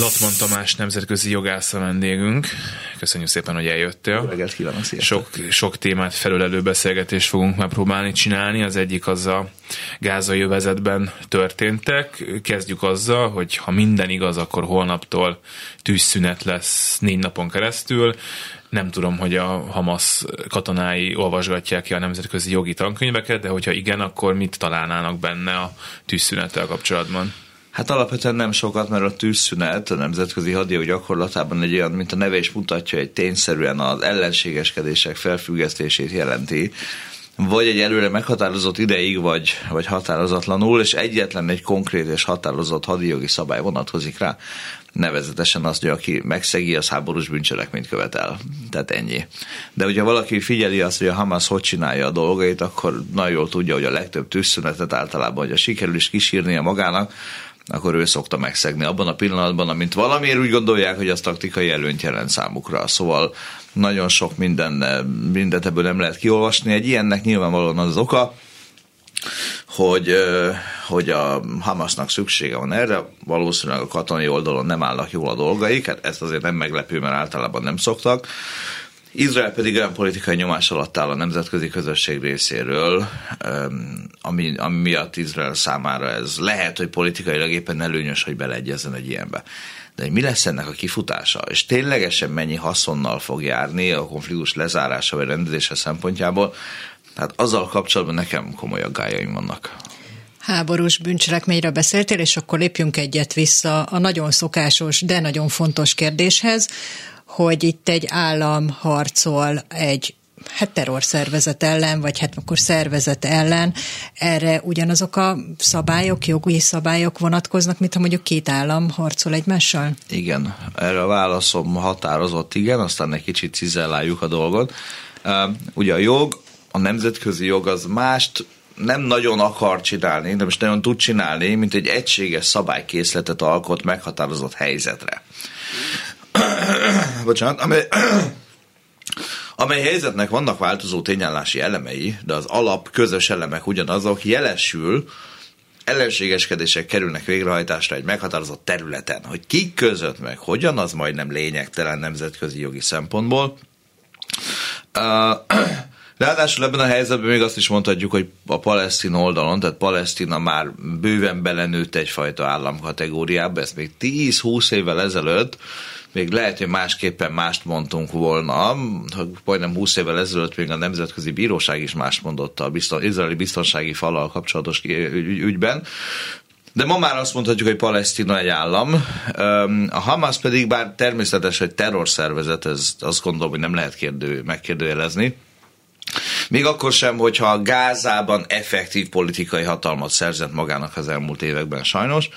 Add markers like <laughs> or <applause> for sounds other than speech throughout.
Lotman Tamás nemzetközi jogász a vendégünk. Köszönjük szépen, hogy eljöttél. Reggelt kívánok, Sok, sok témát felülelő beszélgetést fogunk megpróbálni csinálni. Az egyik az a gázai övezetben történtek. Kezdjük azzal, hogy ha minden igaz, akkor holnaptól tűzszünet lesz négy napon keresztül. Nem tudom, hogy a Hamas katonái olvasgatják ki a nemzetközi jogi tankönyveket, de hogyha igen, akkor mit találnának benne a tűzszünettel kapcsolatban? Hát alapvetően nem sokat, mert a tűzszünet a nemzetközi hadió gyakorlatában egy olyan, mint a neve is mutatja, egy tényszerűen az ellenségeskedések felfüggesztését jelenti, vagy egy előre meghatározott ideig, vagy, vagy határozatlanul, és egyetlen egy konkrét és határozott hadijogi szabály vonatkozik rá, nevezetesen az, hogy aki megszegi, az háborús bűncselekményt követel. Tehát ennyi. De hogyha valaki figyeli azt, hogy a Hamas hogy csinálja a dolgait, akkor nagyon jól tudja, hogy a legtöbb tűzszünetet általában, a sikerül is kísírnia magának, akkor ő szokta megszegni abban a pillanatban, amint valamiért úgy gondolják, hogy az taktikai előnyt jelent számukra. Szóval nagyon sok minden, mindent ebből nem lehet kiolvasni. Egy ilyennek nyilvánvalóan az, az oka, hogy, hogy a Hamasnak szüksége van erre, valószínűleg a katonai oldalon nem állnak jól a dolgaik, hát ezt azért nem meglepő, mert általában nem szoktak. Izrael pedig olyan politikai nyomás alatt áll a nemzetközi közösség részéről, ami, ami miatt Izrael számára ez lehet, hogy politikailag éppen előnyös, hogy beleegyezzen egy ilyenbe. De mi lesz ennek a kifutása? És ténylegesen mennyi haszonnal fog járni a konfliktus lezárása vagy rendezése szempontjából? Tehát azzal kapcsolatban nekem komoly aggájaim vannak háborús bűncselekményről beszéltél, és akkor lépjünk egyet vissza a nagyon szokásos, de nagyon fontos kérdéshez, hogy itt egy állam harcol egy hát terrorszervezet ellen, vagy hát akkor szervezet ellen, erre ugyanazok a szabályok, jogi szabályok vonatkoznak, mint ha mondjuk két állam harcol egymással? Igen, erre a válaszom határozott igen, aztán egy kicsit cizelláljuk a dolgot. Ugye a jog, a nemzetközi jog az mást nem nagyon akar csinálni, nem is nagyon tud csinálni, mint egy egységes szabálykészletet alkot meghatározott helyzetre. Bocsánat, amely, <clears throat> amely helyzetnek vannak változó tényállási elemei, de az alap közös elemek ugyanazok, jelesül ellenségeskedések kerülnek végrehajtásra egy meghatározott területen. Hogy kik között meg hogyan, az majdnem lényegtelen nemzetközi jogi szempontból. <clears throat> Ráadásul ebben a helyzetben még azt is mondhatjuk, hogy a palesztin oldalon, tehát Palesztina már bőven belenőtt egyfajta államkategóriába, ezt még 10-20 évvel ezelőtt még lehet, hogy másképpen mást mondtunk volna, majdnem 20 évvel ezelőtt még a Nemzetközi Bíróság is mást mondott a bizton, izraeli biztonsági falal kapcsolatos ügyben, de ma már azt mondhatjuk, hogy Palesztina egy állam. A Hamas pedig, bár természetes, hogy terrorszervezet, ez azt gondolom, hogy nem lehet kérdő, megkérdőjelezni. Még akkor sem, hogyha Gázában effektív politikai hatalmat szerzett magának az elmúlt években sajnos,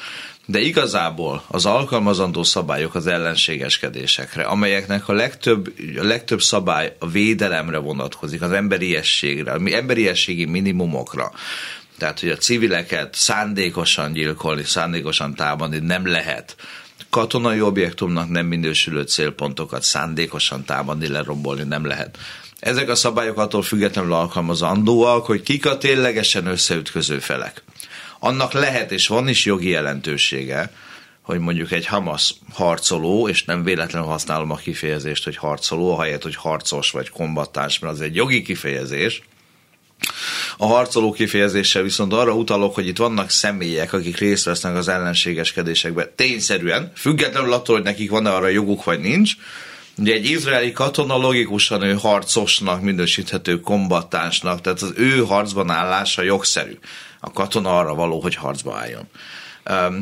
de igazából az alkalmazandó szabályok az ellenségeskedésekre, amelyeknek a legtöbb, a legtöbb szabály a védelemre vonatkozik, az emberiességre, emberiességi minimumokra, tehát, hogy a civileket szándékosan gyilkolni, szándékosan támadni nem lehet. Katonai objektumnak nem minősülő célpontokat szándékosan támadni, lerombolni nem lehet. Ezek a szabályok attól függetlenül alkalmazandóak, hogy kik a ténylegesen összeütköző felek annak lehet és van is jogi jelentősége, hogy mondjuk egy Hamas harcoló, és nem véletlenül használom a kifejezést, hogy harcoló, ahelyett, hogy harcos vagy kombattáns, mert az egy jogi kifejezés, a harcoló kifejezéssel viszont arra utalok, hogy itt vannak személyek, akik részt vesznek az ellenségeskedésekben. Tényszerűen, függetlenül attól, hogy nekik van-e arra joguk vagy nincs, Ugye egy izraeli katona logikusan ő harcosnak minősíthető kombattánsnak, tehát az ő harcban állása jogszerű a katona arra való, hogy harcba álljon.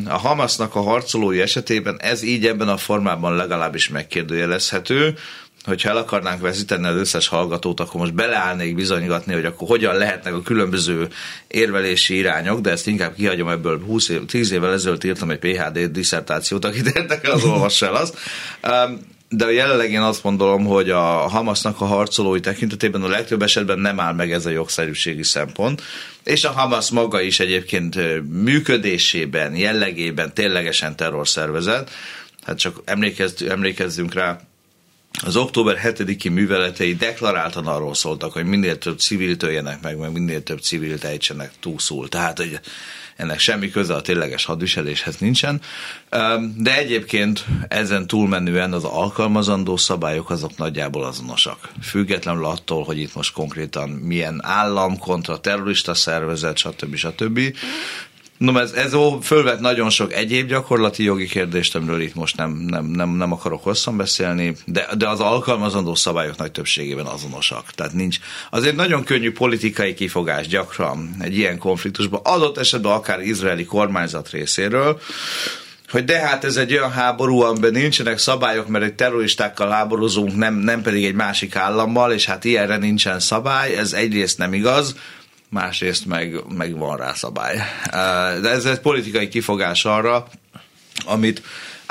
A Hamasnak a harcolói esetében ez így ebben a formában legalábbis megkérdőjelezhető, hogyha el akarnánk veszíteni az összes hallgatót, akkor most beleállnék bizonygatni, hogy akkor hogyan lehetnek a különböző érvelési irányok, de ezt inkább kihagyom ebből 20 év, 10 évvel ezelőtt írtam egy PHD diszertációt, akit érdekel, az olvassa el azt. De jelenleg én azt gondolom, hogy a Hamasnak a harcolói tekintetében a legtöbb esetben nem áll meg ez a jogszerűségi szempont, és a Hamas maga is egyébként működésében, jellegében ténylegesen terrorszervezet, hát csak emlékezz, emlékezzünk rá, az október 7-i műveletei deklaráltan arról szóltak, hogy minél több civil töljenek meg, meg minél több civil ejtsenek túlszul. Tehát, hogy ennek semmi köze a tényleges hadviseléshez nincsen. De egyébként ezen túlmenően az alkalmazandó szabályok azok nagyjából azonosak. Függetlenül attól, hogy itt most konkrétan milyen állam kontra terrorista szervezet, stb. stb. No, ez, ez fölvet nagyon sok egyéb gyakorlati jogi kérdést, amiről itt most nem, nem, nem, nem akarok hosszan beszélni, de, de az alkalmazandó szabályok nagy többségében azonosak. Tehát nincs. Azért nagyon könnyű politikai kifogás gyakran egy ilyen konfliktusban, adott esetben akár izraeli kormányzat részéről, hogy de hát ez egy olyan háború, amiben nincsenek szabályok, mert egy terroristákkal háborúzunk, nem, nem pedig egy másik állammal, és hát ilyenre nincsen szabály, ez egyrészt nem igaz, másrészt meg, meg van rá szabály. De ez egy politikai kifogás arra, amit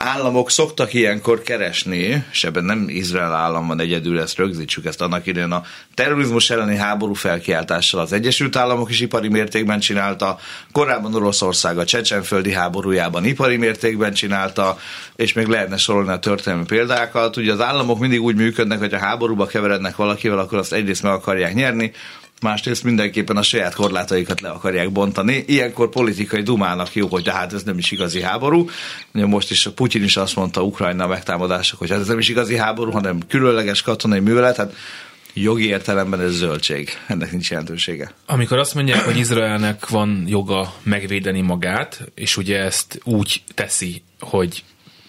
államok szoktak ilyenkor keresni, és ebben nem Izrael állam van egyedül, ezt rögzítsük, ezt annak idején a terrorizmus elleni háború felkiáltással az Egyesült Államok is ipari mértékben csinálta, korábban Oroszország a Csecsenföldi háborújában ipari mértékben csinálta, és még lehetne sorolni a történelmi példákat. Ugye az államok mindig úgy működnek, hogy a háborúba keverednek valakivel, akkor azt egyrészt meg akarják nyerni, másrészt mindenképpen a saját korlátaikat le akarják bontani. Ilyenkor politikai dumának jó, hogy de hát ez nem is igazi háború. Most is a Putyin is azt mondta Ukrajna megtámadások, hogy hát ez nem is igazi háború, hanem különleges katonai művelet. Hát jogi értelemben ez zöldség. Ennek nincs jelentősége. Amikor azt mondják, hogy Izraelnek van joga megvédeni magát, és ugye ezt úgy teszi, hogy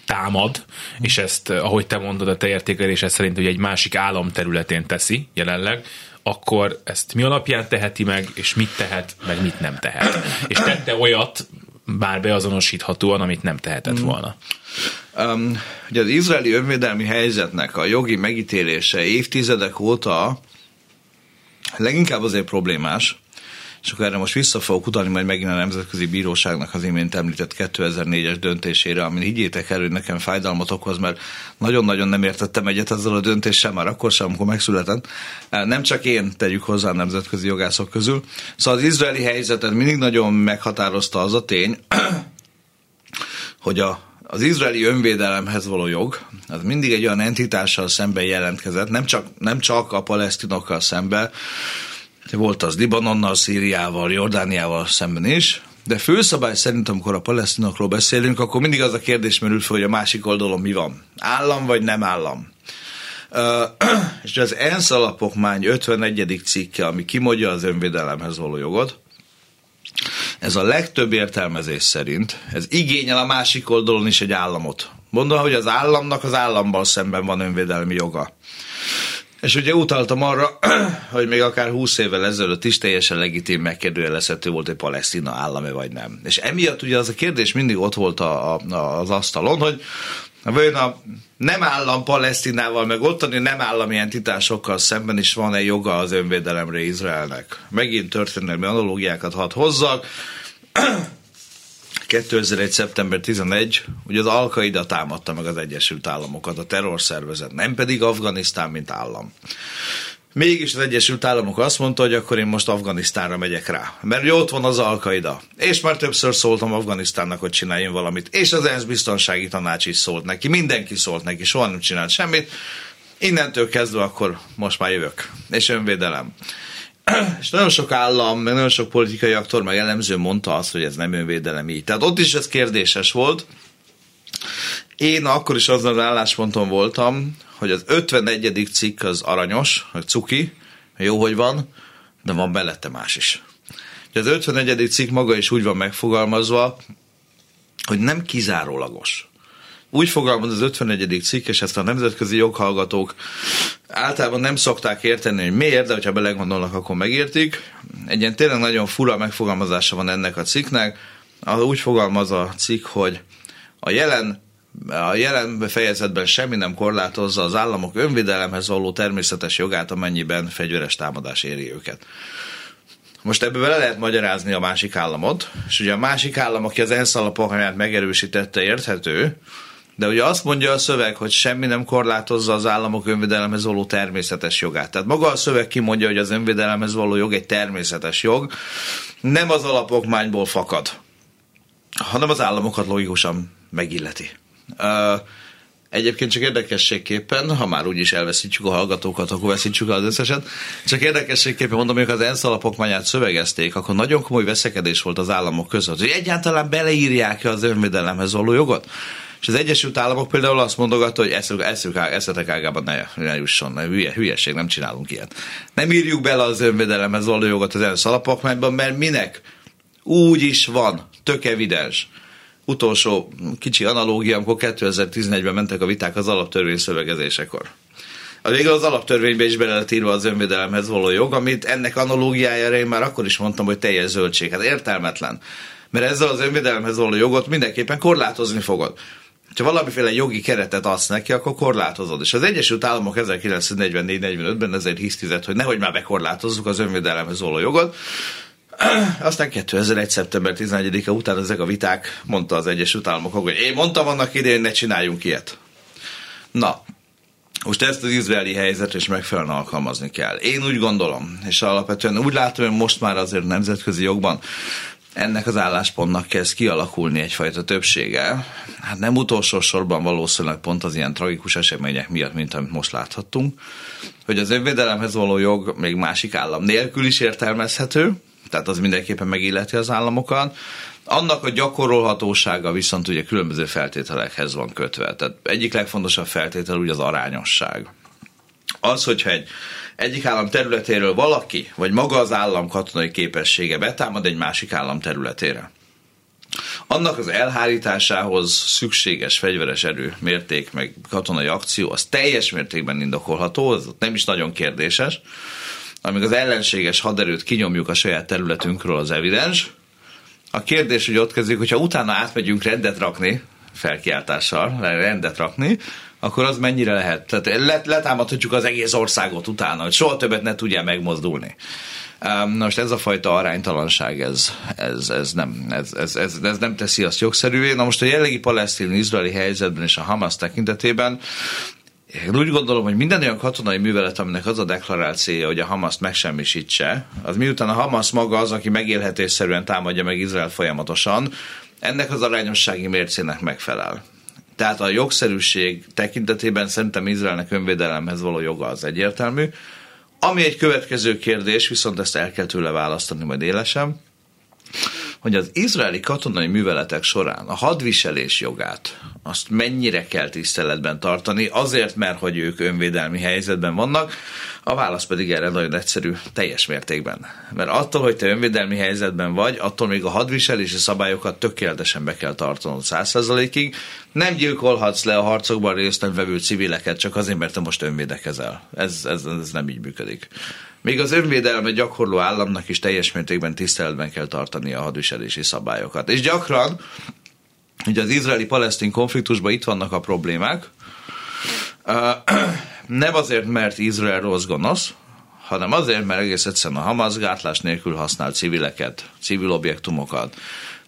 támad, és ezt, ahogy te mondod, a te értékelésed szerint, hogy egy másik állam területén teszi jelenleg, akkor ezt mi alapján teheti meg, és mit tehet, meg mit nem tehet. És tette olyat, bár beazonosíthatóan, amit nem tehetett mm. volna. Um, ugye az izraeli önvédelmi helyzetnek a jogi megítélése évtizedek óta leginkább azért problémás, és akkor erre most vissza fogok utalni majd megint a Nemzetközi Bíróságnak az imént említett 2004-es döntésére, ami higgyétek el, hogy nekem fájdalmat okoz, mert nagyon-nagyon nem értettem egyet ezzel a döntéssel, már akkor sem, amikor megszületett. Nem csak én tegyük hozzá a nemzetközi jogászok közül. Szóval az izraeli helyzetet mindig nagyon meghatározta az a tény, <clears throat> hogy a az izraeli önvédelemhez való jog, az mindig egy olyan entitással szemben jelentkezett, nem csak, nem csak a palesztinokkal szemben, volt az Libanonnal, Szíriával, Jordániával szemben is, de főszabály szerint, amikor a palesztinokról beszélünk, akkor mindig az a kérdés merül fel, hogy a másik oldalon mi van. Állam vagy nem állam? <clears throat> És az ENSZ alapokmány 51. cikke, ami kimondja az önvédelemhez való jogot, ez a legtöbb értelmezés szerint, ez igényel a másik oldalon is egy államot. Mondom, hogy az államnak az államban szemben van önvédelmi joga. És ugye utaltam arra, <clears throat> hogy még akár 20 évvel ezelőtt is teljesen legitim megkérdőjelezhető volt, hogy Palesztina állame vagy nem. És emiatt ugye az a kérdés mindig ott volt a, a, az asztalon, hogy vajon a nem állam Palesztinával, meg ottani nem állami entitásokkal szemben is van-e joga az önvédelemre Izraelnek. Megint történelmi analógiákat hadd hozzak. <clears throat> 2001. szeptember 11, ugye az Al-Qaida támadta meg az Egyesült Államokat, a terrorszervezet, nem pedig Afganisztán, mint állam. Mégis az Egyesült Államok azt mondta, hogy akkor én most Afganisztánra megyek rá. Mert ott van az Al-Qaida. És már többször szóltam Afganisztánnak, hogy csináljon valamit. És az ENSZ biztonsági tanács is szólt neki. Mindenki szólt neki, soha nem csinált semmit. Innentől kezdve akkor most már jövök. És önvédelem. És nagyon sok állam, meg nagyon sok politikai aktor, meg elemző mondta azt, hogy ez nem önvédelem így. Tehát ott is ez kérdéses volt. Én akkor is azon az állásponton voltam, hogy az 51. cikk az aranyos, hogy cuki, jó, hogy van, de van belette más is. Az 51. cikk maga is úgy van megfogalmazva, hogy nem kizárólagos úgy fogalmaz az 51. cikk, és ezt a nemzetközi joghallgatók általában nem szokták érteni, hogy miért, de hogyha belegondolnak, akkor megértik. Egy ilyen tényleg nagyon fura megfogalmazása van ennek a cikknek. Úgy fogalmaz a cikk, hogy a jelen a jelen fejezetben semmi nem korlátozza az államok önvédelemhez való természetes jogát, amennyiben fegyveres támadás éri őket. Most ebből bele lehet magyarázni a másik államot, és ugye a másik állam, aki az ENSZ alapokányát megerősítette, érthető, De ugye azt mondja a szöveg, hogy semmi nem korlátozza az államok önvédelemhez való természetes jogát. Tehát maga a szöveg kimondja, hogy az önvédelemhez való jog egy természetes jog, nem az alapokmányból fakad, hanem az államokat logikusan megilleti. Egyébként csak érdekességképpen, ha már úgyis elveszítjük a hallgatókat, akkor veszítsük az összeset. Csak érdekességképpen mondom, hogy az ENSZ alapokmányát szövegezték, akkor nagyon komoly veszekedés volt az államok között, hogy egyáltalán beleírják-e az önvédelemhez való jogot. És az Egyesült Államok például azt mondogatta, hogy eszük, eszük, eszetek ágában ne, ne jusson, ne, hülye, hülyeség, nem csinálunk ilyet. Nem írjuk bele az önvédelemhez való jogot az ENSZ alapokmányban, mert minek? Úgy is van, tök evidens utolsó kicsi analógia, amikor 2011-ben mentek a viták az alaptörvény szövegezésekor. A végül az alaptörvénybe is bele lett írva az önvédelemhez való jog, amit ennek analógiájára én már akkor is mondtam, hogy teljes zöldség. Hát értelmetlen. Mert ezzel az önvédelemhez való jogot mindenképpen korlátozni fogod. Ha valamiféle jogi keretet adsz neki, akkor korlátozod. És az Egyesült Államok 1944-45-ben ezért hisztizett, hogy nehogy már bekorlátozzuk az önvédelemhez való jogot, <clears throat> aztán 2001. szeptember 11-e után ezek a viták, mondta az Egyesült Államok, hogy én mondtam annak idején, ne csináljunk ilyet. Na, most ezt az izraeli helyzetre is megfelelően alkalmazni kell. Én úgy gondolom, és alapvetően úgy látom, hogy most már azért nemzetközi jogban ennek az álláspontnak kezd kialakulni egyfajta többsége. Hát nem utolsó sorban valószínűleg pont az ilyen tragikus események miatt, mint amit most láthattunk, hogy az önvédelemhez való jog még másik állam nélkül is értelmezhető, tehát az mindenképpen megilleti az államokat. Annak a gyakorolhatósága viszont ugye különböző feltételekhez van kötve. Tehát egyik legfontosabb feltétel ugye az arányosság. Az, hogyha egy egyik állam területéről valaki, vagy maga az állam katonai képessége betámad egy másik állam területére. Annak az elhárításához szükséges fegyveres erő, mérték, meg katonai akció, az teljes mértékben indokolható, az nem is nagyon kérdéses amíg az ellenséges haderőt kinyomjuk a saját területünkről az evidens. A kérdés, hogy ott kezdjük, hogyha utána átmegyünk rendet rakni, felkiáltással, rendet rakni, akkor az mennyire lehet? Tehát letámadhatjuk az egész országot utána, hogy soha többet ne tudja megmozdulni. Most ez a fajta aránytalanság, ez, ez, ez, nem, ez, ez, ez, ez nem teszi azt jogszerűvé. Na most a jellegi palesztin-izraeli helyzetben és a Hamas tekintetében én úgy gondolom, hogy minden olyan katonai művelet, aminek az a deklarációja, hogy a Hamaszt megsemmisítse, az miután a Hamas maga az, aki megélhetésszerűen támadja meg Izrael folyamatosan, ennek az arányossági mércének megfelel. Tehát a jogszerűség tekintetében szerintem Izraelnek önvédelemhez való joga az egyértelmű. Ami egy következő kérdés, viszont ezt el kell tőle választani majd élesen, hogy az izraeli katonai műveletek során a hadviselés jogát azt mennyire kell tiszteletben tartani, azért, mert hogy ők önvédelmi helyzetben vannak, a válasz pedig erre nagyon egyszerű, teljes mértékben. Mert attól, hogy te önvédelmi helyzetben vagy, attól még a hadviselési szabályokat tökéletesen be kell tartanod százszerzalékig. Nem gyilkolhatsz le a harcokban részt vevő civileket csak azért, mert te most önvédekezel. Ez, ez, ez nem így működik. Még az önvédelme gyakorló államnak is teljes mértékben tiszteletben kell tartani a hadviselési szabályokat. És gyakran, ugye az izraeli-palesztin konfliktusban itt vannak a problémák, nem azért, mert Izrael rossz gonosz, hanem azért, mert egész egyszerűen a Hamas gátlás nélkül használ civileket, civil objektumokat.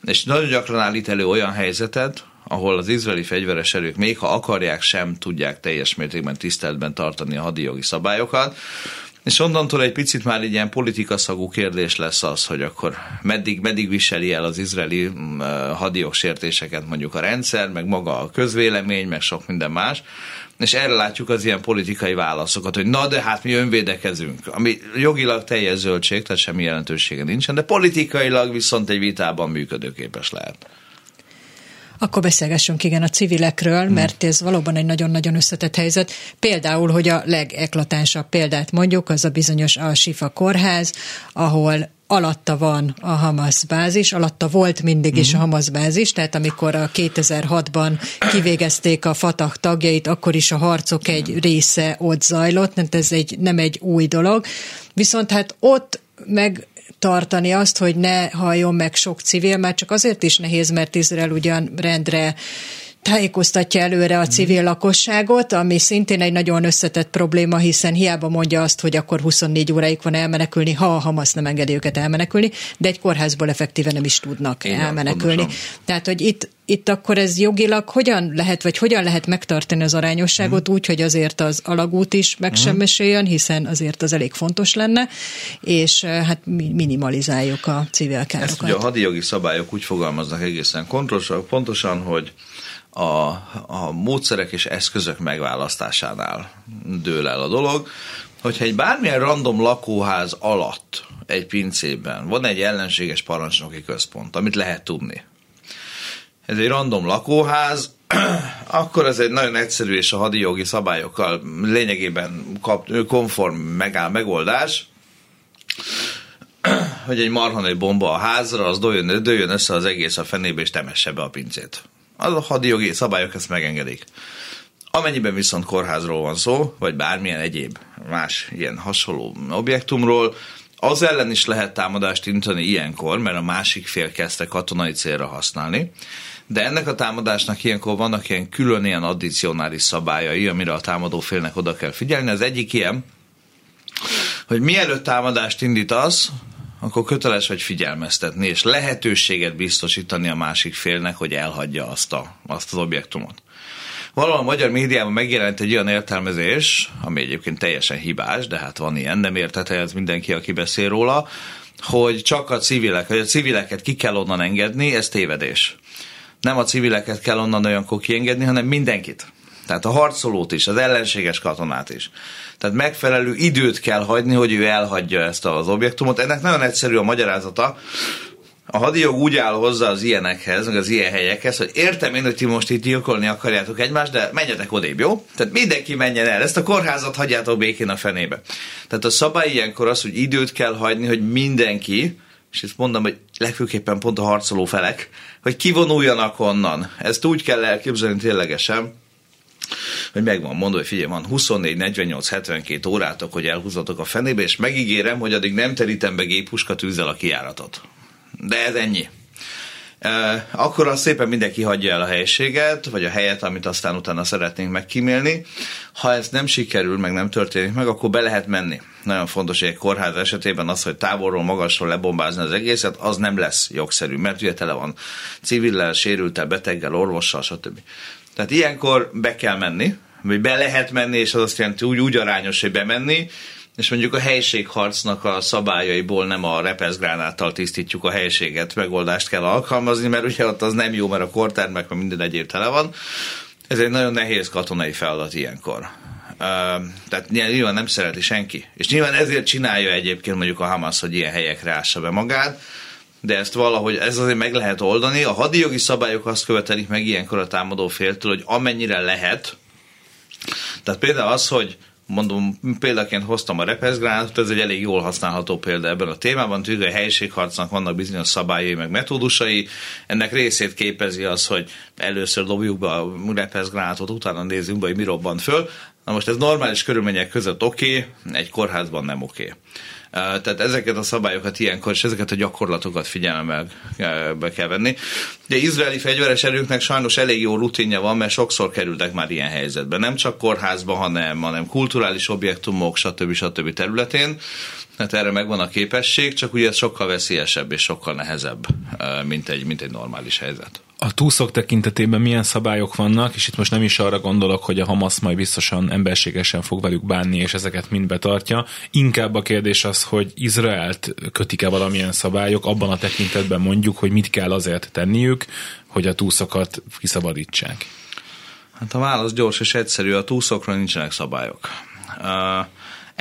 És nagyon gyakran állít elő olyan helyzetet, ahol az izraeli fegyveres erők még ha akarják, sem tudják teljes mértékben tiszteletben tartani a hadijogi szabályokat, és onnantól egy picit már egy ilyen politikaszagú kérdés lesz az, hogy akkor meddig, meddig viseli el az izraeli mm, hadijogsértéseket mondjuk a rendszer, meg maga a közvélemény, meg sok minden más. És erre látjuk az ilyen politikai válaszokat, hogy na de hát mi önvédekezünk, ami jogilag teljes zöldség, tehát semmi jelentősége nincsen, de politikailag viszont egy vitában működőképes lehet. Akkor beszélgessünk igen a civilekről, hmm. mert ez valóban egy nagyon-nagyon összetett helyzet. Például, hogy a legeklatánsabb példát mondjuk, az a bizonyos Al-Shifa kórház, ahol alatta van a Hamas bázis, alatta volt mindig is a mhm. Hamas bázis, tehát amikor a 2006-ban kivégezték a Fatah tagjait, akkor is a harcok egy része ott zajlott, tehát ez egy, nem egy új dolog. Viszont hát ott meg tartani azt, hogy ne halljon meg sok civil, már csak azért is nehéz, mert Izrael ugyan rendre tájékoztatja előre a civil lakosságot, ami szintén egy nagyon összetett probléma, hiszen hiába mondja azt, hogy akkor 24 óráig van elmenekülni, ha a Hamas nem engedi őket elmenekülni, de egy kórházból effektíve nem is tudnak Igen, elmenekülni. Pontosan. Tehát, hogy itt, itt akkor ez jogilag hogyan lehet, vagy hogyan lehet megtartani az arányosságot hmm. úgy, hogy azért az alagút is megsemmisüljön, hiszen azért az elég fontos lenne, és hát minimalizáljuk a civil károkat. Ezt ugye a hadijogi szabályok úgy fogalmaznak egészen pontosan hogy a, a módszerek és eszközök megválasztásánál dől el a dolog, hogyha egy bármilyen random lakóház alatt egy pincében van egy ellenséges parancsnoki központ, amit lehet tudni. Ez egy random lakóház, <clears throat> akkor ez egy nagyon egyszerű és a hadijogi szabályokkal lényegében kap, konform megáll megoldás, hogy egy marha bomba a házra, az dőjön, dőjön össze az egész a fenébe, és temesse be a pincét. Az a hadijogi szabályok ezt megengedik. Amennyiben viszont kórházról van szó, vagy bármilyen egyéb más ilyen hasonló objektumról, az ellen is lehet támadást intani ilyenkor, mert a másik fél kezdte katonai célra használni. De ennek a támadásnak ilyenkor vannak ilyen külön ilyen addicionális szabályai, amire a támadó félnek oda kell figyelni. Az egyik ilyen, hogy mielőtt támadást indítasz, akkor köteles vagy figyelmeztetni, és lehetőséget biztosítani a másik félnek, hogy elhagyja azt, a, azt az objektumot. Valahol a magyar médiában megjelent egy olyan értelmezés, ami egyébként teljesen hibás, de hát van ilyen, nem értette ez mindenki, aki beszél róla, hogy csak a civilek, hogy a civileket ki kell onnan engedni, ez tévedés. Nem a civileket kell onnan olyankor kiengedni, hanem mindenkit. Tehát a harcolót is, az ellenséges katonát is. Tehát megfelelő időt kell hagyni, hogy ő elhagyja ezt az objektumot. Ennek nagyon egyszerű a magyarázata. A hadijog úgy áll hozzá az ilyenekhez, meg az ilyen helyekhez, hogy értem én, hogy ti most itt gyilkolni akarjátok egymást, de menjetek odébb, jó? Tehát mindenki menjen el, ezt a kórházat hagyjátok békén a fenébe. Tehát a szabály ilyenkor az, hogy időt kell hagyni, hogy mindenki, és ezt mondom, hogy legfőképpen pont a harcoló felek, hogy kivonuljanak onnan. Ezt úgy kell elképzelni ténylegesen, hogy megvan mondva, hogy figyelj, van 24, 48, 72 órátok, hogy elhúzatok a fenébe, és megígérem, hogy addig nem terítem be géppuska tűzzel a kiáratot. De ez ennyi. Uh, akkor az szépen mindenki hagyja el a helyiséget, vagy a helyet, amit aztán utána szeretnénk megkímélni. Ha ez nem sikerül, meg nem történik meg, akkor be lehet menni. Nagyon fontos, hogy egy kórház esetében az, hogy távolról, magasról lebombázni az egészet, az nem lesz jogszerű, mert ugye tele van civillel, sérültel, beteggel, orvossal, stb. Tehát ilyenkor be kell menni, vagy be lehet menni, és az azt jelenti úgy, úgy arányos, hogy bemenni, és mondjuk a helységharcnak a szabályaiból nem a repeszgránáttal tisztítjuk a helységet, megoldást kell alkalmazni, mert ugye ott az nem jó, mert a kortermek, mert minden egyéb tele van. Ez egy nagyon nehéz katonai feladat ilyenkor. Uh, tehát nyilván nem szereti senki. És nyilván ezért csinálja egyébként mondjuk a Hamas, hogy ilyen helyekre ássa be magát, de ezt valahogy, ez azért meg lehet oldani. A hadijogi szabályok azt követelik meg ilyenkor a támadó féltől, hogy amennyire lehet, tehát például az, hogy mondom, példaként hoztam a repeszgránátot, ez egy elég jól használható példa ebben a témában, a helyiségharcnak vannak bizonyos szabályai, meg metódusai, ennek részét képezi az, hogy először dobjuk be a repeszgránátot, utána nézzünk be, hogy mi robbant föl. Na most ez normális körülmények között oké, okay, egy kórházban nem oké. Okay. Tehát ezeket a szabályokat ilyenkor, és ezeket a gyakorlatokat figyelembe be kell venni. De izraeli fegyveres erőknek sajnos elég jó rutinja van, mert sokszor kerültek már ilyen helyzetbe. Nem csak kórházban, hanem, hanem kulturális objektumok, stb. stb. területén. Tehát erre megvan a képesség, csak ugye ez sokkal veszélyesebb és sokkal nehezebb, mint egy, mint egy normális helyzet a túszok tekintetében milyen szabályok vannak, és itt most nem is arra gondolok, hogy a Hamas majd biztosan emberségesen fog velük bánni, és ezeket mind betartja. Inkább a kérdés az, hogy Izraelt kötik-e valamilyen szabályok, abban a tekintetben mondjuk, hogy mit kell azért tenniük, hogy a túszokat kiszabadítsák. Hát a válasz gyors és egyszerű, a túszokra nincsenek szabályok. Uh,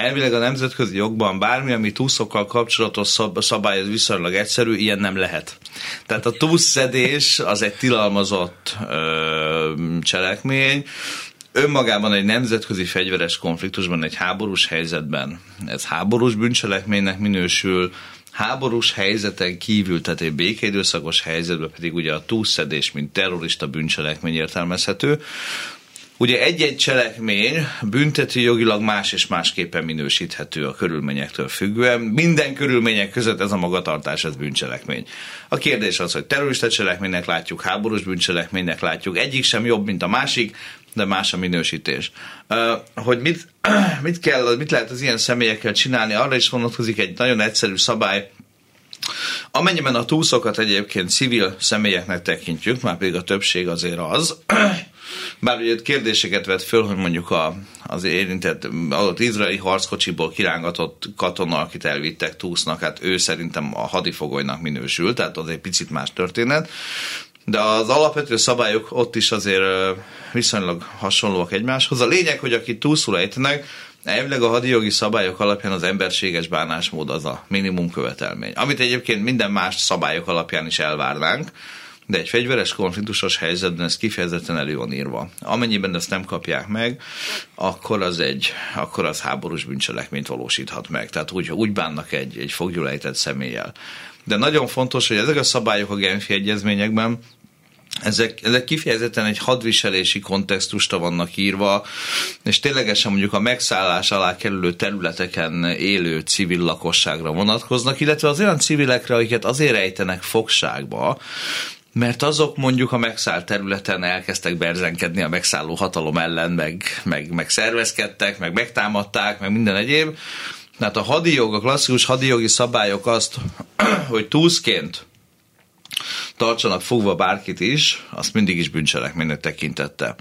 elvileg a nemzetközi jogban bármi, ami túszokkal kapcsolatos szabály, ez viszonylag egyszerű, ilyen nem lehet. Tehát a túszszedés az egy tilalmazott ö, cselekmény, önmagában egy nemzetközi fegyveres konfliktusban, egy háborús helyzetben ez háborús bűncselekménynek minősül, háborús helyzeten kívül, tehát egy békédőszakos helyzetben pedig ugye a túlszedés, mint terrorista bűncselekmény értelmezhető. Ugye egy-egy cselekmény büntető jogilag más és másképpen minősíthető a körülményektől függően. Minden körülmények között ez a magatartás, ez bűncselekmény. A kérdés az, hogy terrorista cselekménynek látjuk, háborús bűncselekménynek látjuk, egyik sem jobb, mint a másik, de más a minősítés. Hogy mit, <clears throat> mit kell, mit lehet az ilyen személyekkel csinálni, arra is vonatkozik egy nagyon egyszerű szabály, Amennyiben a túszokat egyébként civil személyeknek tekintjük, már pedig a többség azért az, bár ugye kérdéseket vett föl, hogy mondjuk a, az érintett adott izraeli harckocsiból kirángatott katona, akit elvittek túsznak, hát ő szerintem a hadifogolynak minősül, tehát az egy picit más történet. De az alapvető szabályok ott is azért viszonylag hasonlóak egymáshoz. A lényeg, hogy akit túlszul ejtenek, Elvileg a hadijogi szabályok alapján az emberséges bánásmód az a minimum követelmény, amit egyébként minden más szabályok alapján is elvárnánk, de egy fegyveres konfliktusos helyzetben ez kifejezetten elő van írva. Amennyiben ezt nem kapják meg, akkor az egy, akkor az háborús bűncselekményt valósíthat meg. Tehát úgy, úgy bánnak egy, egy foggyulejtett személlyel. De nagyon fontos, hogy ezek a szabályok a Genfi egyezményekben ezek, ezek kifejezetten egy hadviselési kontextusra vannak írva, és ténylegesen mondjuk a megszállás alá kerülő területeken élő civil lakosságra vonatkoznak, illetve az olyan civilekre, akiket azért ejtenek fogságba, mert azok mondjuk a megszállt területen elkezdtek berzenkedni a megszálló hatalom ellen, meg, meg, meg szervezkedtek, meg megtámadták, meg minden egyéb. Tehát a hadijog, a klasszikus hadijogi szabályok azt, <clears throat> hogy túszként tartsanak fogva bárkit is, azt mindig is bűncselekménynek tekintette.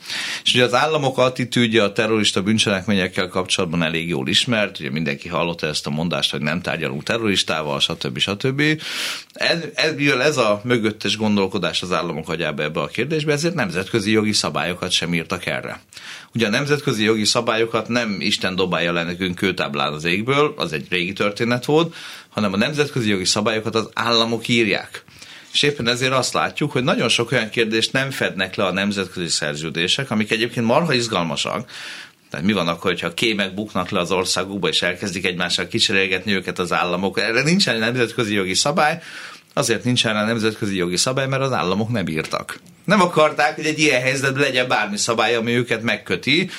És ugye az államok attitűdje a terrorista bűncselekményekkel kapcsolatban elég jól ismert, ugye mindenki hallotta ezt a mondást, hogy nem tárgyalunk terroristával, stb. stb. Ez, ez a mögöttes gondolkodás az államok agyába ebbe a kérdésbe, ezért nemzetközi jogi szabályokat sem írtak erre. Ugye a nemzetközi jogi szabályokat nem Isten dobálja le nekünk kőtáblán az égből, az egy régi történet volt, hanem a nemzetközi jogi szabályokat az államok írják. És éppen ezért azt látjuk, hogy nagyon sok olyan kérdést nem fednek le a nemzetközi szerződések, amik egyébként marha izgalmasak, tehát mi van akkor, hogyha kémek buknak le az országukba, és elkezdik egymással kicserélgetni őket az államok? Erre nincsen nemzetközi jogi szabály, azért nincsen a nemzetközi jogi szabály, mert az államok nem írtak. Nem akarták, hogy egy ilyen helyzetben legyen bármi szabály, ami őket megköti,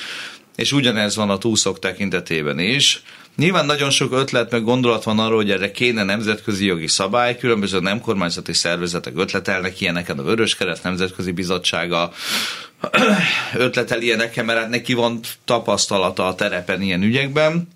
és ugyanez van a túszok tekintetében is. Nyilván nagyon sok ötlet meg gondolat van arról, hogy erre kéne nemzetközi jogi szabály, különböző nem kormányzati szervezetek ötletelnek ilyeneket, a Vöröskereszt Nemzetközi Bizottsága <clears throat> ötletel ilyeneket, mert hát neki van tapasztalata a terepen ilyen ügyekben.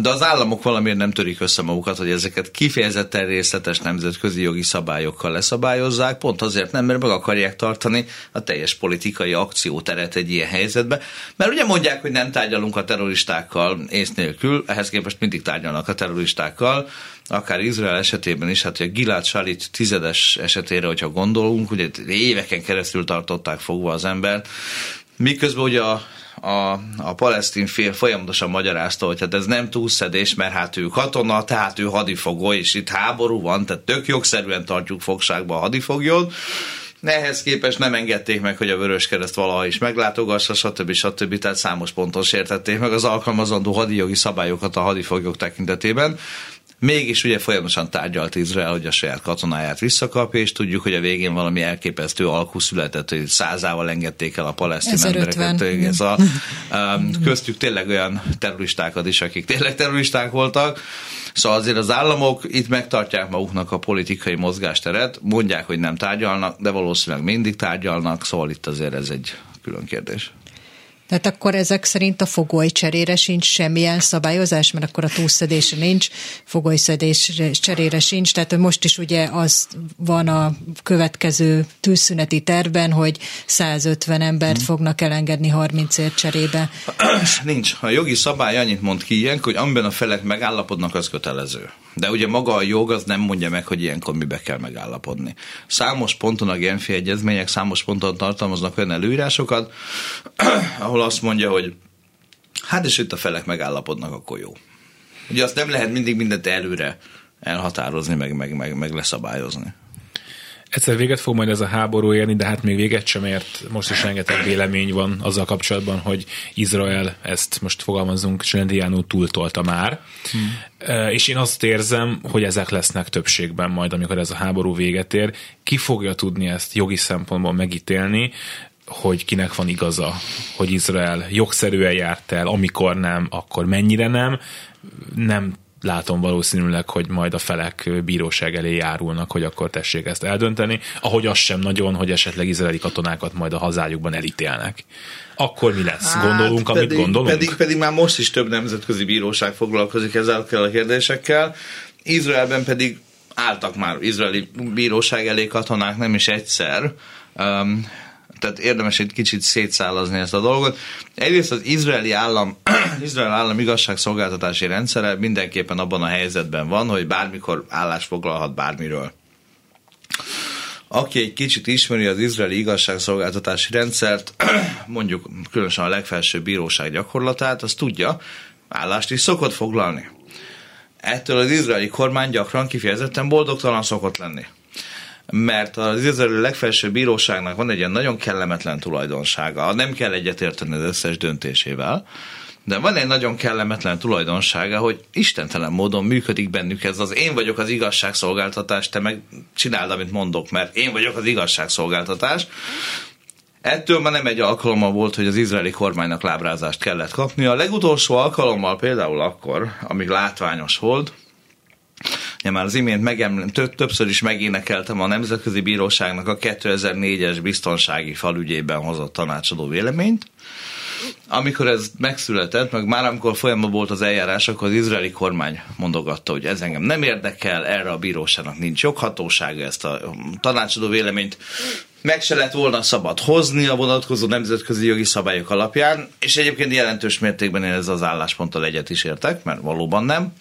De az államok valamiért nem törik össze magukat, hogy ezeket kifejezetten részletes nemzetközi jogi szabályokkal leszabályozzák, pont azért nem, mert meg akarják tartani a teljes politikai akcióteret egy ilyen helyzetbe. Mert ugye mondják, hogy nem tárgyalunk a terroristákkal ész nélkül, ehhez képest mindig tárgyalnak a terroristákkal, akár Izrael esetében is, hát a Gilad Shalit tizedes esetére, hogyha gondolunk, ugye éveken keresztül tartották fogva az embert, miközben ugye a a, a palesztin fél folyamatosan magyarázta, hogy hát ez nem túlszedés, mert hát ő katona, tehát ő hadifogó, és itt háború van, tehát tök jogszerűen tartjuk fogságba a hadifoglyot. Ehhez képest nem engedték meg, hogy a Vörös Kereszt valaha is meglátogassa, stb. stb. Tehát számos ponton sértették meg az alkalmazandó hadijogi szabályokat a hadifoglyok tekintetében. Mégis ugye folyamatosan tárgyalt Izrael, hogy a saját katonáját visszakapja, és tudjuk, hogy a végén valami elképesztő alkú született, hogy százával engedték el a palesztin embereket. Ez a, um, köztük tényleg olyan terroristákat is, akik tényleg terroristák voltak. Szóval azért az államok itt megtartják maguknak a politikai mozgásteret, mondják, hogy nem tárgyalnak, de valószínűleg mindig tárgyalnak, szóval itt azért ez egy külön kérdés. Tehát akkor ezek szerint a fogoly cserére sincs semmilyen szabályozás, mert akkor a túlszedésre nincs, fogolyszedés cserére sincs, tehát most is ugye az van a következő tűzszüneti tervben, hogy 150 embert hmm. fognak elengedni 30 ért cserébe. Nincs. A jogi szabály annyit mond ki ilyen, hogy amiben a felek megállapodnak, az kötelező. De ugye maga a jog az nem mondja meg, hogy ilyenkor mibe kell megállapodni. Számos ponton a Genfi egyezmények számos ponton tartalmaznak olyan előírásokat, <clears throat> ahol azt mondja, hogy hát és itt a felek megállapodnak, akkor jó. Ugye azt nem lehet mindig mindent előre elhatározni, meg, meg, meg, meg leszabályozni. Egyszer véget fog majd ez a háború érni, de hát még véget sem ért. Most is rengeteg vélemény van azzal kapcsolatban, hogy Izrael ezt most fogalmazunk, Csendiánú túltolta már. Hmm. És én azt érzem, hogy ezek lesznek többségben majd, amikor ez a háború véget ér. Ki fogja tudni ezt jogi szempontból megítélni, hogy kinek van igaza, hogy Izrael jogszerűen járt el, amikor nem, akkor mennyire nem, nem látom valószínűleg, hogy majd a felek bíróság elé járulnak, hogy akkor tessék ezt eldönteni, ahogy az sem nagyon, hogy esetleg izraeli katonákat majd a hazájukban elítélnek. Akkor mi lesz? Hát, gondolunk, pedig, amit gondolunk? Pedig, pedig már most is több nemzetközi bíróság foglalkozik ezekkel a kérdésekkel. Izraelben pedig álltak már izraeli bíróság elé katonák nem is egyszer, um, tehát érdemes egy kicsit szétszállazni ezt a dolgot. Egyrészt az izraeli állam, <clears throat> izrael állam igazságszolgáltatási rendszere mindenképpen abban a helyzetben van, hogy bármikor állás foglalhat bármiről. Aki egy kicsit ismeri az izraeli igazságszolgáltatási rendszert, <clears throat> mondjuk különösen a legfelsőbb bíróság gyakorlatát, az tudja, állást is szokott foglalni. Ettől az izraeli kormány gyakran kifejezetten boldogtalan szokott lenni mert az izraeli legfelsőbb bíróságnak van egy ilyen nagyon kellemetlen tulajdonsága. Nem kell egyetérteni az összes döntésével, de van egy nagyon kellemetlen tulajdonsága, hogy istentelen módon működik bennük ez az én vagyok az igazságszolgáltatás, te meg csináld, amit mondok, mert én vagyok az igazságszolgáltatás. Ettől már nem egy alkalommal volt, hogy az izraeli kormánynak lábrázást kellett kapni. A legutolsó alkalommal például akkor, amíg látványos volt, Ja, már az imént megemlem, többször is megénekeltem a Nemzetközi Bíróságnak a 2004-es biztonsági falügyében hozott tanácsadó véleményt. Amikor ez megszületett, meg már amikor folyamatban volt az eljárás, akkor az izraeli kormány mondogatta, hogy ez engem nem érdekel, erre a bíróságnak nincs joghatósága, ezt a tanácsadó véleményt meg se lett volna szabad hozni a vonatkozó nemzetközi jogi szabályok alapján, és egyébként jelentős mértékben én ez az állásponttal egyet is értek, mert valóban nem.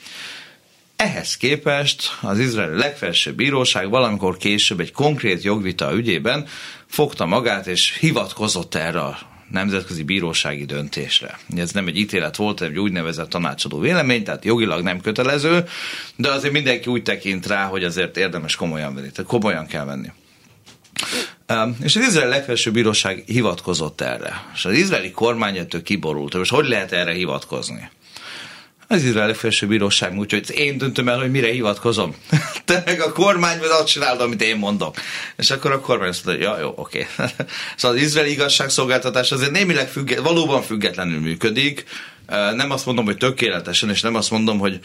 Ehhez képest az izraeli legfelsőbb bíróság valamikor később egy konkrét jogvita ügyében fogta magát és hivatkozott erre a nemzetközi bírósági döntésre. Ez nem egy ítélet volt, egy úgynevezett tanácsadó vélemény, tehát jogilag nem kötelező, de azért mindenki úgy tekint rá, hogy azért érdemes komolyan venni, tehát komolyan kell venni. És az izraeli legfelsőbb bíróság hivatkozott erre. És az izraeli kormány ettől kiborult. Most hogy lehet erre hivatkozni? Az izraeli felső bíróság, úgyhogy én döntöm el, hogy mire hivatkozom. <laughs> Te meg a kormány, vagy azt csinálod, amit én mondok. És akkor a kormány azt mondja, ja, jó, oké. <laughs> szóval az izraeli igazságszolgáltatás azért némileg függet, valóban függetlenül működik. Nem azt mondom, hogy tökéletesen, és nem azt mondom, hogy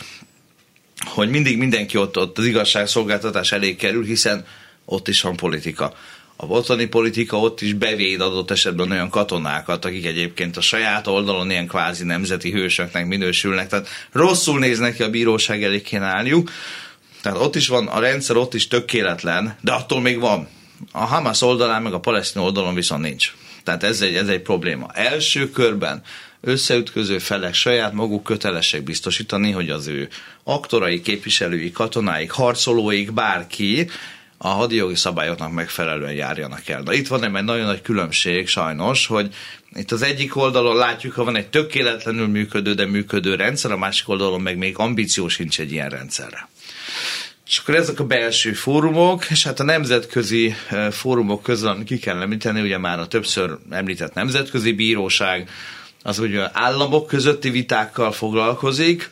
hogy mindig mindenki ott, ott az igazságszolgáltatás elé kerül, hiszen ott is van politika a otthoni politika ott is bevéd adott esetben olyan katonákat, akik egyébként a saját oldalon ilyen kvázi nemzeti hősöknek minősülnek, tehát rosszul néznek ki a bíróság elé kéne állniuk. Tehát ott is van, a rendszer ott is tökéletlen, de attól még van. A Hamas oldalán, meg a palesztin oldalon viszont nincs. Tehát ez egy, ez egy probléma. Első körben összeütköző felek saját maguk kötelesek biztosítani, hogy az ő aktorai, képviselői, katonáik, harcolóik, bárki a hadijogi szabályoknak megfelelően járjanak el. Na itt van egy nagyon nagy különbség sajnos, hogy itt az egyik oldalon látjuk, ha van egy tökéletlenül működő, de működő rendszer, a másik oldalon meg még ambíció sincs egy ilyen rendszerre. És akkor ezek a belső fórumok, és hát a nemzetközi eh, fórumok közül ki kell említeni, ugye már a többször említett nemzetközi bíróság, az ugye államok közötti vitákkal foglalkozik,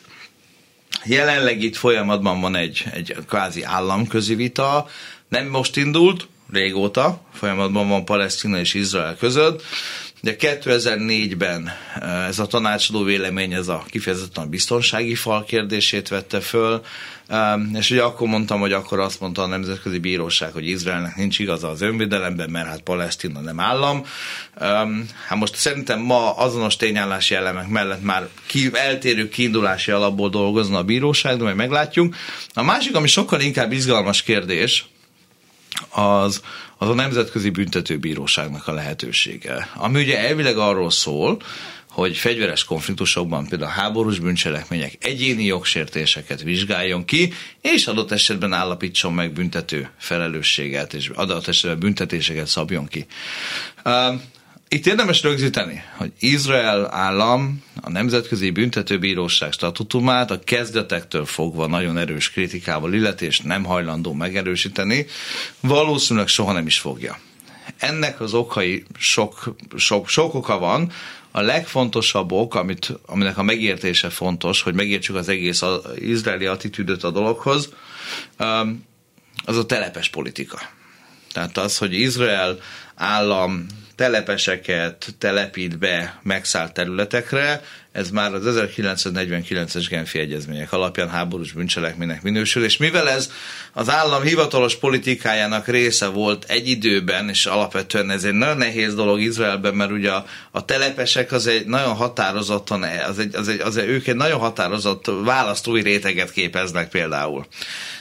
Jelenleg itt folyamatban van egy, egy kvázi államközi vita, nem most indult, régóta, folyamatban van Palesztina és Izrael között, de 2004-ben eh, ez a tanácsadó vélemény, ez a kifejezetten a biztonsági fal kérdését vette föl, és ugye akkor mondtam, hogy akkor azt mondta a Nemzetközi Bíróság, hogy Izraelnek nincs igaza az önvédelemben, mert hát Palesztina nem állam. Hát most szerintem ma azonos tényállási elemek mellett már ki, eltérő kiindulási alapból dolgozna a bíróság, de majd meglátjuk. A másik, ami sokkal inkább izgalmas kérdés, az, az a Nemzetközi Büntetőbíróságnak a lehetősége. Ami ugye elvileg arról szól, hogy fegyveres konfliktusokban, például háborús bűncselekmények, egyéni jogsértéseket vizsgáljon ki, és adott esetben állapítson meg büntető felelősséget, és adott esetben büntetéseket szabjon ki. Itt érdemes rögzíteni, hogy Izrael állam a Nemzetközi Büntetőbíróság statutumát a kezdetektől fogva nagyon erős kritikával illeti, nem hajlandó megerősíteni, valószínűleg soha nem is fogja. Ennek az okai sok, sok, sok oka van, a legfontosabb ok, amit, aminek a megértése fontos, hogy megértsük az egész az izraeli attitűdöt a dologhoz, az a telepes politika. Tehát az, hogy Izrael állam telepeseket telepít be megszállt területekre, ez már az 1949-es Genfi egyezmények alapján háborús bűncselekménynek minősül, és mivel ez az állam hivatalos politikájának része volt egy időben, és alapvetően ez egy nagyon nehéz dolog Izraelben, mert ugye a, a telepesek az egy nagyon határozottan, az egy, az egy, az egy, ők egy nagyon határozott választói réteget képeznek például.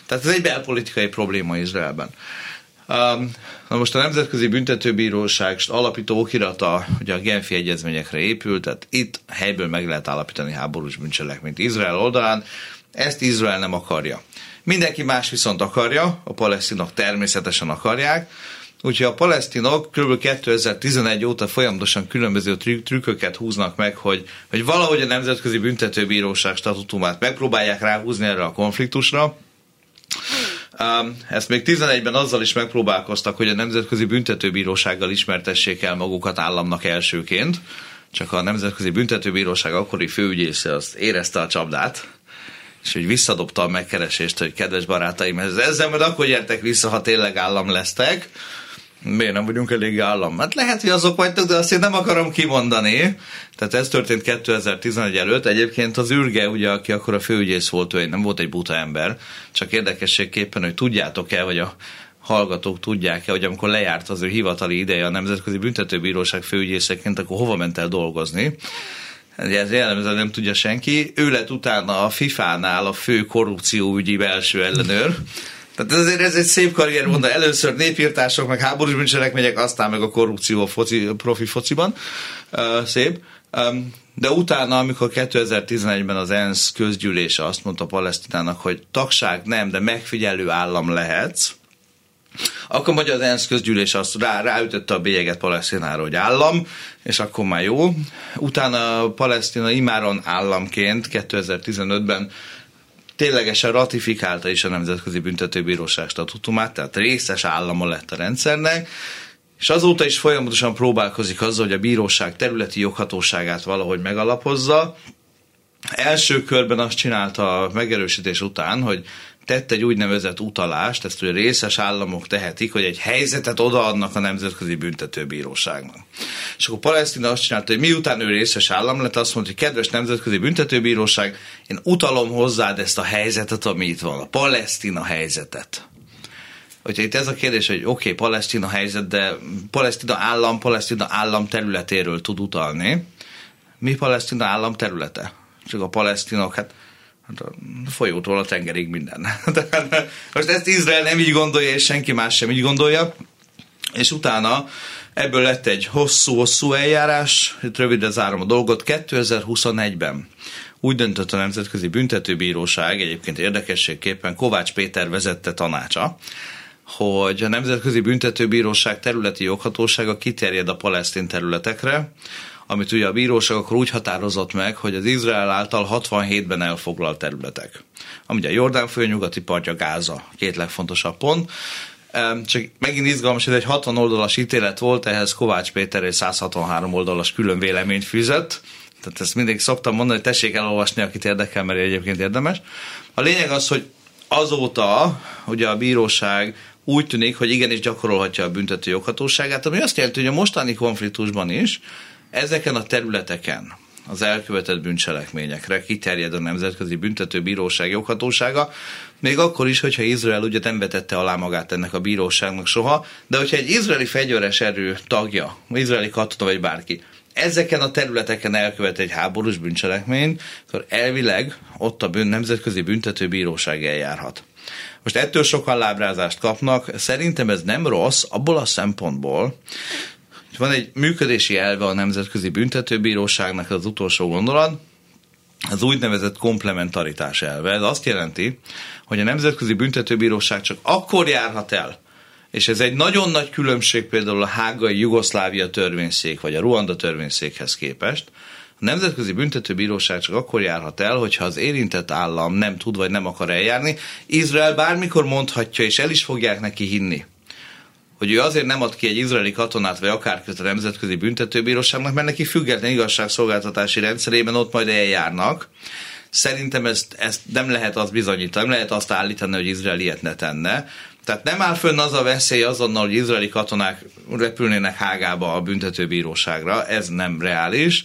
Tehát ez egy belpolitikai probléma Izraelben. Na most a Nemzetközi Büntetőbíróság alapító okirata ugye a Genfi egyezményekre épült, tehát itt helyből meg lehet állapítani háborús bűncselekményt Izrael oldalán, ezt Izrael nem akarja. Mindenki más viszont akarja, a palesztinok természetesen akarják, Úgyhogy a palesztinok kb. 2011 óta folyamatosan különböző trükköket húznak meg, hogy, hogy valahogy a Nemzetközi Büntetőbíróság statutumát megpróbálják ráhúzni erre a konfliktusra. Um, ezt még 11-ben azzal is megpróbálkoztak, hogy a Nemzetközi Büntetőbírósággal ismertessék el magukat államnak elsőként, csak a Nemzetközi Büntetőbíróság akkori főügyésze azt érezte a csapdát, és hogy visszadobta a megkeresést, hogy kedves barátaim, ezzel majd akkor gyertek vissza, ha tényleg állam lesztek, miért nem vagyunk elég állam? Hát lehet, hogy azok vagytok, de azt én nem akarom kimondani. Tehát ez történt 2011 előtt. Egyébként az űrge, ugye, aki akkor a főügyész volt, ő nem volt egy buta ember, csak érdekességképpen, hogy tudjátok-e, hogy a hallgatók tudják-e, hogy amikor lejárt az ő hivatali ideje a Nemzetközi Büntetőbíróság főügyészeként, akkor hova ment el dolgozni? Ugye ez jellemzően nem tudja senki. Ő lett utána a FIFA-nál a fő korrupcióügyi belső ellenőr. Tehát azért ez egy szép karrier mondta. Először népírtások, meg háborús bűncselekmények, aztán meg a korrupció a foci, profi fociban. Uh, szép. Um, de utána, amikor 2011-ben az ENSZ közgyűlése azt mondta Palesztinának, hogy tagság nem, de megfigyelő állam lehetsz, akkor magyar az ENSZ közgyűlés azt rá, ráütötte a bélyeget Palesztinára, hogy állam, és akkor már jó. Utána Palesztina imáron államként 2015-ben ténylegesen ratifikálta is a Nemzetközi Büntetőbíróság statutumát, tehát részes állama lett a rendszernek, és azóta is folyamatosan próbálkozik azzal, hogy a bíróság területi joghatóságát valahogy megalapozza. Első körben azt csinálta a megerősítés után, hogy tett egy úgynevezett utalást, ezt ugye részes államok tehetik, hogy egy helyzetet odaadnak a Nemzetközi Büntetőbíróságnak. És akkor Palesztina azt csinálta, hogy miután ő részes állam lett, azt mondta, hogy kedves Nemzetközi Büntetőbíróság, én utalom hozzád ezt a helyzetet, ami itt van, a Palesztina helyzetet. Hogyha itt ez a kérdés, hogy oké, okay, Palesztina helyzet, de Palesztina állam, Palesztina állam területéről tud utalni. Mi Palesztina állam területe? Csak a palesztinok, hát Hát a folyótól a tengerig minden. <laughs> Most ezt Izrael nem így gondolja, és senki más sem így gondolja. És utána ebből lett egy hosszú-hosszú eljárás, itt röviden zárom a dolgot, 2021-ben úgy döntött a Nemzetközi Büntetőbíróság, egyébként érdekességképpen Kovács Péter vezette tanácsa, hogy a Nemzetközi Büntetőbíróság területi joghatósága kiterjed a palesztin területekre, amit ugye a bíróság akkor úgy határozott meg, hogy az Izrael által 67-ben elfoglalt területek. Ami ugye a Jordán nyugati partja, Gáza, két legfontosabb pont. Csak megint izgalmas, ez egy 60 oldalas ítélet volt, ehhez Kovács Péter egy 163 oldalas külön véleményt fűzött, tehát ezt mindig szoktam mondani, hogy tessék elolvasni, akit érdekel, mert egyébként érdemes. A lényeg az, hogy azóta ugye a bíróság úgy tűnik, hogy igenis gyakorolhatja a büntető joghatóságát, ami azt jelenti, hogy a mostani konfliktusban is Ezeken a területeken az elkövetett bűncselekményekre kiterjed a Nemzetközi Büntetőbíróság joghatósága, még akkor is, hogyha Izrael ugye nem vetette alá magát ennek a bíróságnak soha, de hogyha egy izraeli fegyveres erő tagja, izraeli katona vagy bárki, ezeken a területeken elkövet egy háborús bűncselekményt, akkor elvileg ott a bűn, Nemzetközi Büntetőbíróság eljárhat. Most ettől sokan lábrázást kapnak, szerintem ez nem rossz abból a szempontból, van egy működési elve a Nemzetközi Büntetőbíróságnak, az utolsó gondolat, az úgynevezett komplementaritás elve. Ez azt jelenti, hogy a Nemzetközi Büntetőbíróság csak akkor járhat el, és ez egy nagyon nagy különbség például a hágai Jugoszlávia törvényszék, vagy a Ruanda törvényszékhez képest, a Nemzetközi Büntetőbíróság csak akkor járhat el, hogyha az érintett állam nem tud vagy nem akar eljárni. Izrael bármikor mondhatja, és el is fogják neki hinni, hogy ő azért nem ad ki egy izraeli katonát, vagy akárkit a Nemzetközi Büntetőbíróságnak, mert neki független igazságszolgáltatási rendszerében ott majd eljárnak. Szerintem ezt, ezt nem lehet azt bizonyítani, nem lehet azt állítani, hogy Izrael ilyet ne tenne. Tehát nem áll fönn az a veszély azonnal, hogy izraeli katonák repülnének Hágába a büntetőbíróságra, ez nem reális,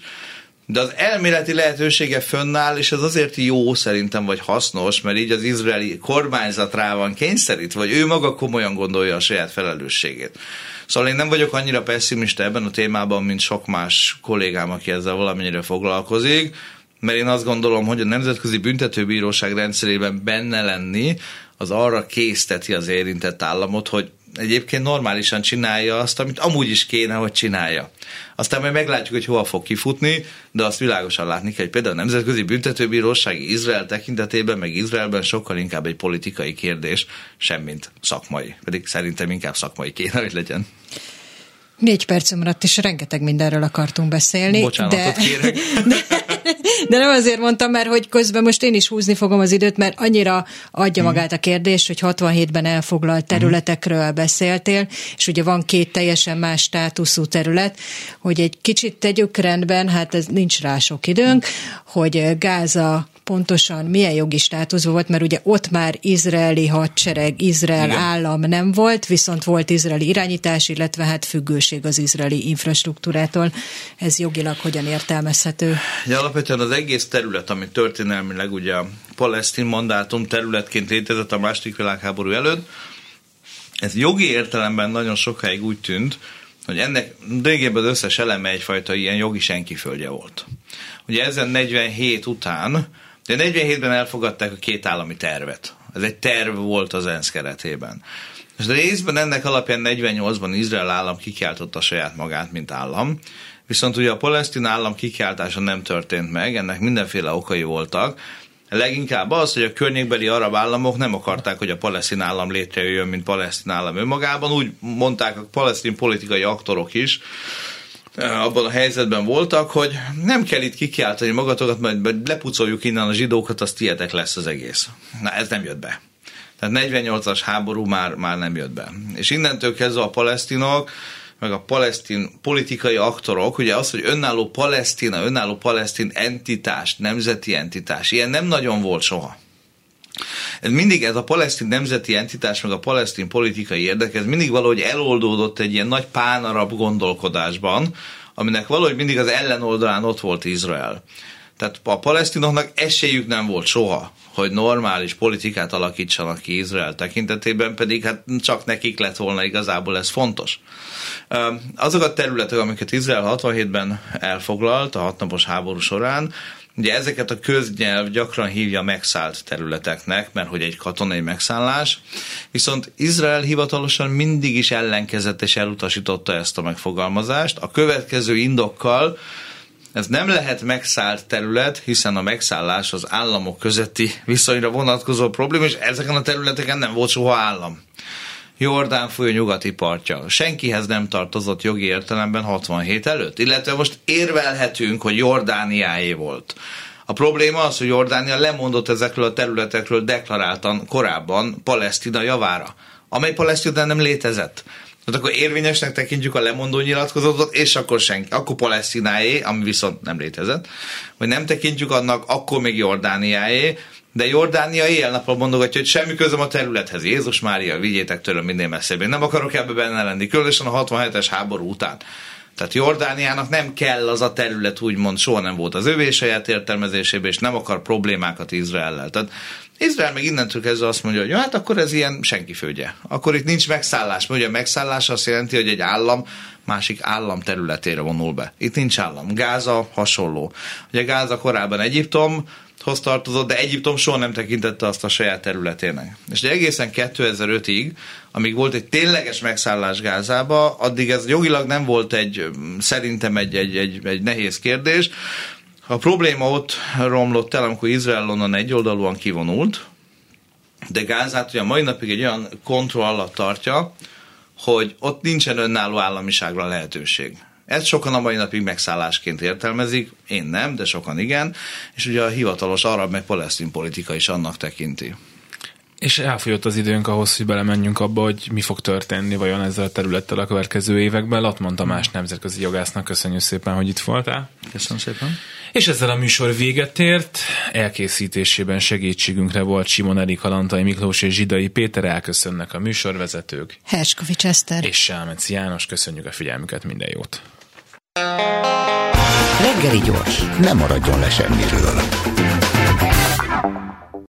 de az elméleti lehetősége fönnáll, és ez azért jó szerintem, vagy hasznos, mert így az izraeli kormányzat rá van kényszerítve, vagy ő maga komolyan gondolja a saját felelősségét. Szóval én nem vagyok annyira pessimista ebben a témában, mint sok más kollégám, aki ezzel valamennyire foglalkozik, mert én azt gondolom, hogy a Nemzetközi Büntetőbíróság rendszerében benne lenni, az arra készteti az érintett államot, hogy egyébként normálisan csinálja azt, amit amúgy is kéne, hogy csinálja. Aztán majd meglátjuk, hogy hova fog kifutni, de azt világosan látni kell, hogy például a Nemzetközi Büntetőbíróság Izrael tekintetében, meg Izraelben sokkal inkább egy politikai kérdés, semmint szakmai. Pedig szerintem inkább szakmai kéne, hogy legyen. Négy perc maradt, és rengeteg mindenről akartunk beszélni. Bocsánatot de, kérek. <laughs> De, de nem azért mondtam, mert hogy közben most én is húzni fogom az időt, mert annyira adja hmm. magát a kérdés, hogy 67-ben elfoglalt területekről beszéltél, és ugye van két teljesen más státuszú terület, hogy egy kicsit tegyük rendben, hát ez nincs rá sok időnk, hogy Gáza pontosan milyen jogi státuszban volt, mert ugye ott már izraeli hadsereg, Izrael Igen. állam nem volt, viszont volt izraeli irányítás, illetve hát függőség az izraeli infrastruktúrától. Ez jogilag hogyan értelmezhető? Ja, alapvetően az egész terület, ami történelmileg ugye a palesztin mandátum területként létezett a második világháború előtt, ez jogi értelemben nagyon sokáig úgy tűnt, hogy ennek régében az összes eleme egyfajta ilyen jogi senkiföldje volt. Ugye ezen 47 után de 47-ben elfogadták a két állami tervet. Ez egy terv volt az ENSZ keretében. És részben ennek alapján 48-ban Izrael állam kikiáltotta saját magát, mint állam. Viszont ugye a palesztin állam kikiáltása nem történt meg, ennek mindenféle okai voltak. Leginkább az, hogy a környékbeli arab államok nem akarták, hogy a palesztin állam létrejöjjön, mint palesztin állam önmagában. Úgy mondták a palesztin politikai aktorok is, abban a helyzetben voltak, hogy nem kell itt kikiáltani magatokat, majd lepucoljuk innen a zsidókat, az tietek lesz az egész. Na ez nem jött be. Tehát 48-as háború már, már nem jött be. És innentől kezdve a palesztinok, meg a palesztin politikai aktorok, ugye az, hogy önálló palesztina, önálló palesztin entitás, nemzeti entitás, ilyen nem nagyon volt soha. Ez mindig ez a palesztin nemzeti entitás, meg a palesztin politikai érdek, ez mindig valahogy eloldódott egy ilyen nagy pánarab gondolkodásban, aminek valahogy mindig az ellenoldalán ott volt Izrael. Tehát a palesztinoknak esélyük nem volt soha, hogy normális politikát alakítsanak ki Izrael tekintetében, pedig hát csak nekik lett volna igazából ez fontos. Azok a területek, amiket Izrael 67-ben elfoglalt a hatnapos háború során, Ugye ezeket a köznyelv gyakran hívja megszállt területeknek, mert hogy egy katonai megszállás, viszont Izrael hivatalosan mindig is ellenkezett és elutasította ezt a megfogalmazást. A következő indokkal, ez nem lehet megszállt terület, hiszen a megszállás az államok közötti viszonyra vonatkozó probléma, és ezeken a területeken nem volt soha állam. Jordán folyó nyugati partja. Senkihez nem tartozott jogi értelemben 67 előtt. Illetve most érvelhetünk, hogy Jordániáé volt. A probléma az, hogy Jordánia lemondott ezekről a területekről deklaráltan korábban Palesztina javára, amely Palesztina nem létezett. Tehát akkor érvényesnek tekintjük a lemondó nyilatkozatot, és akkor senki, akkor Palesztináé, ami viszont nem létezett, vagy nem tekintjük annak, akkor még Jordániáé, de Jordánia éjjel-nappal mondogatja, hogy semmi közöm a területhez. Jézus Mária, vigyétek tőlem minél messzebb. Én nem akarok ebbe benne lenni, különösen a 67-es háború után. Tehát Jordániának nem kell az a terület, úgymond soha nem volt az övé saját értelmezésében, és nem akar problémákat Izraellel. Tehát Izrael meg innentől kezdve azt mondja, hogy hát akkor ez ilyen senki földje. Akkor itt nincs megszállás. Mert ugye a megszállás azt jelenti, hogy egy állam másik állam területére vonul be. Itt nincs állam. Gáza hasonló. Ugye Gáza korábban Egyiptom, hoz tartozott, de Egyiptom soha nem tekintette azt a saját területének. És egészen 2005-ig, amíg volt egy tényleges megszállás Gázába, addig ez jogilag nem volt egy, szerintem egy, egy, egy, egy nehéz kérdés. A probléma ott romlott el, amikor Izrael onnan egyoldalúan kivonult, de Gázát ugye a mai napig egy olyan kontroll alatt tartja, hogy ott nincsen önálló államiságra lehetőség. Ezt sokan a mai napig megszállásként értelmezik, én nem, de sokan igen, és ugye a hivatalos arab meg palesztin politika is annak tekinti. És elfogyott az időnk ahhoz, hogy belemenjünk abba, hogy mi fog történni vajon ezzel a területtel a következő években. Latman Tamás nemzetközi jogásznak köszönjük szépen, hogy itt voltál. Köszönöm szépen. És ezzel a műsor véget ért. elkészítésében segítségünkre volt Simon Erik Alantai Miklós és Zsidai Péter elköszönnek a műsorvezetők. Herskovics Eszter. És Sálmeci János, köszönjük a figyelmüket, minden jót. Reggeli gyors, nem maradjon le semmiről.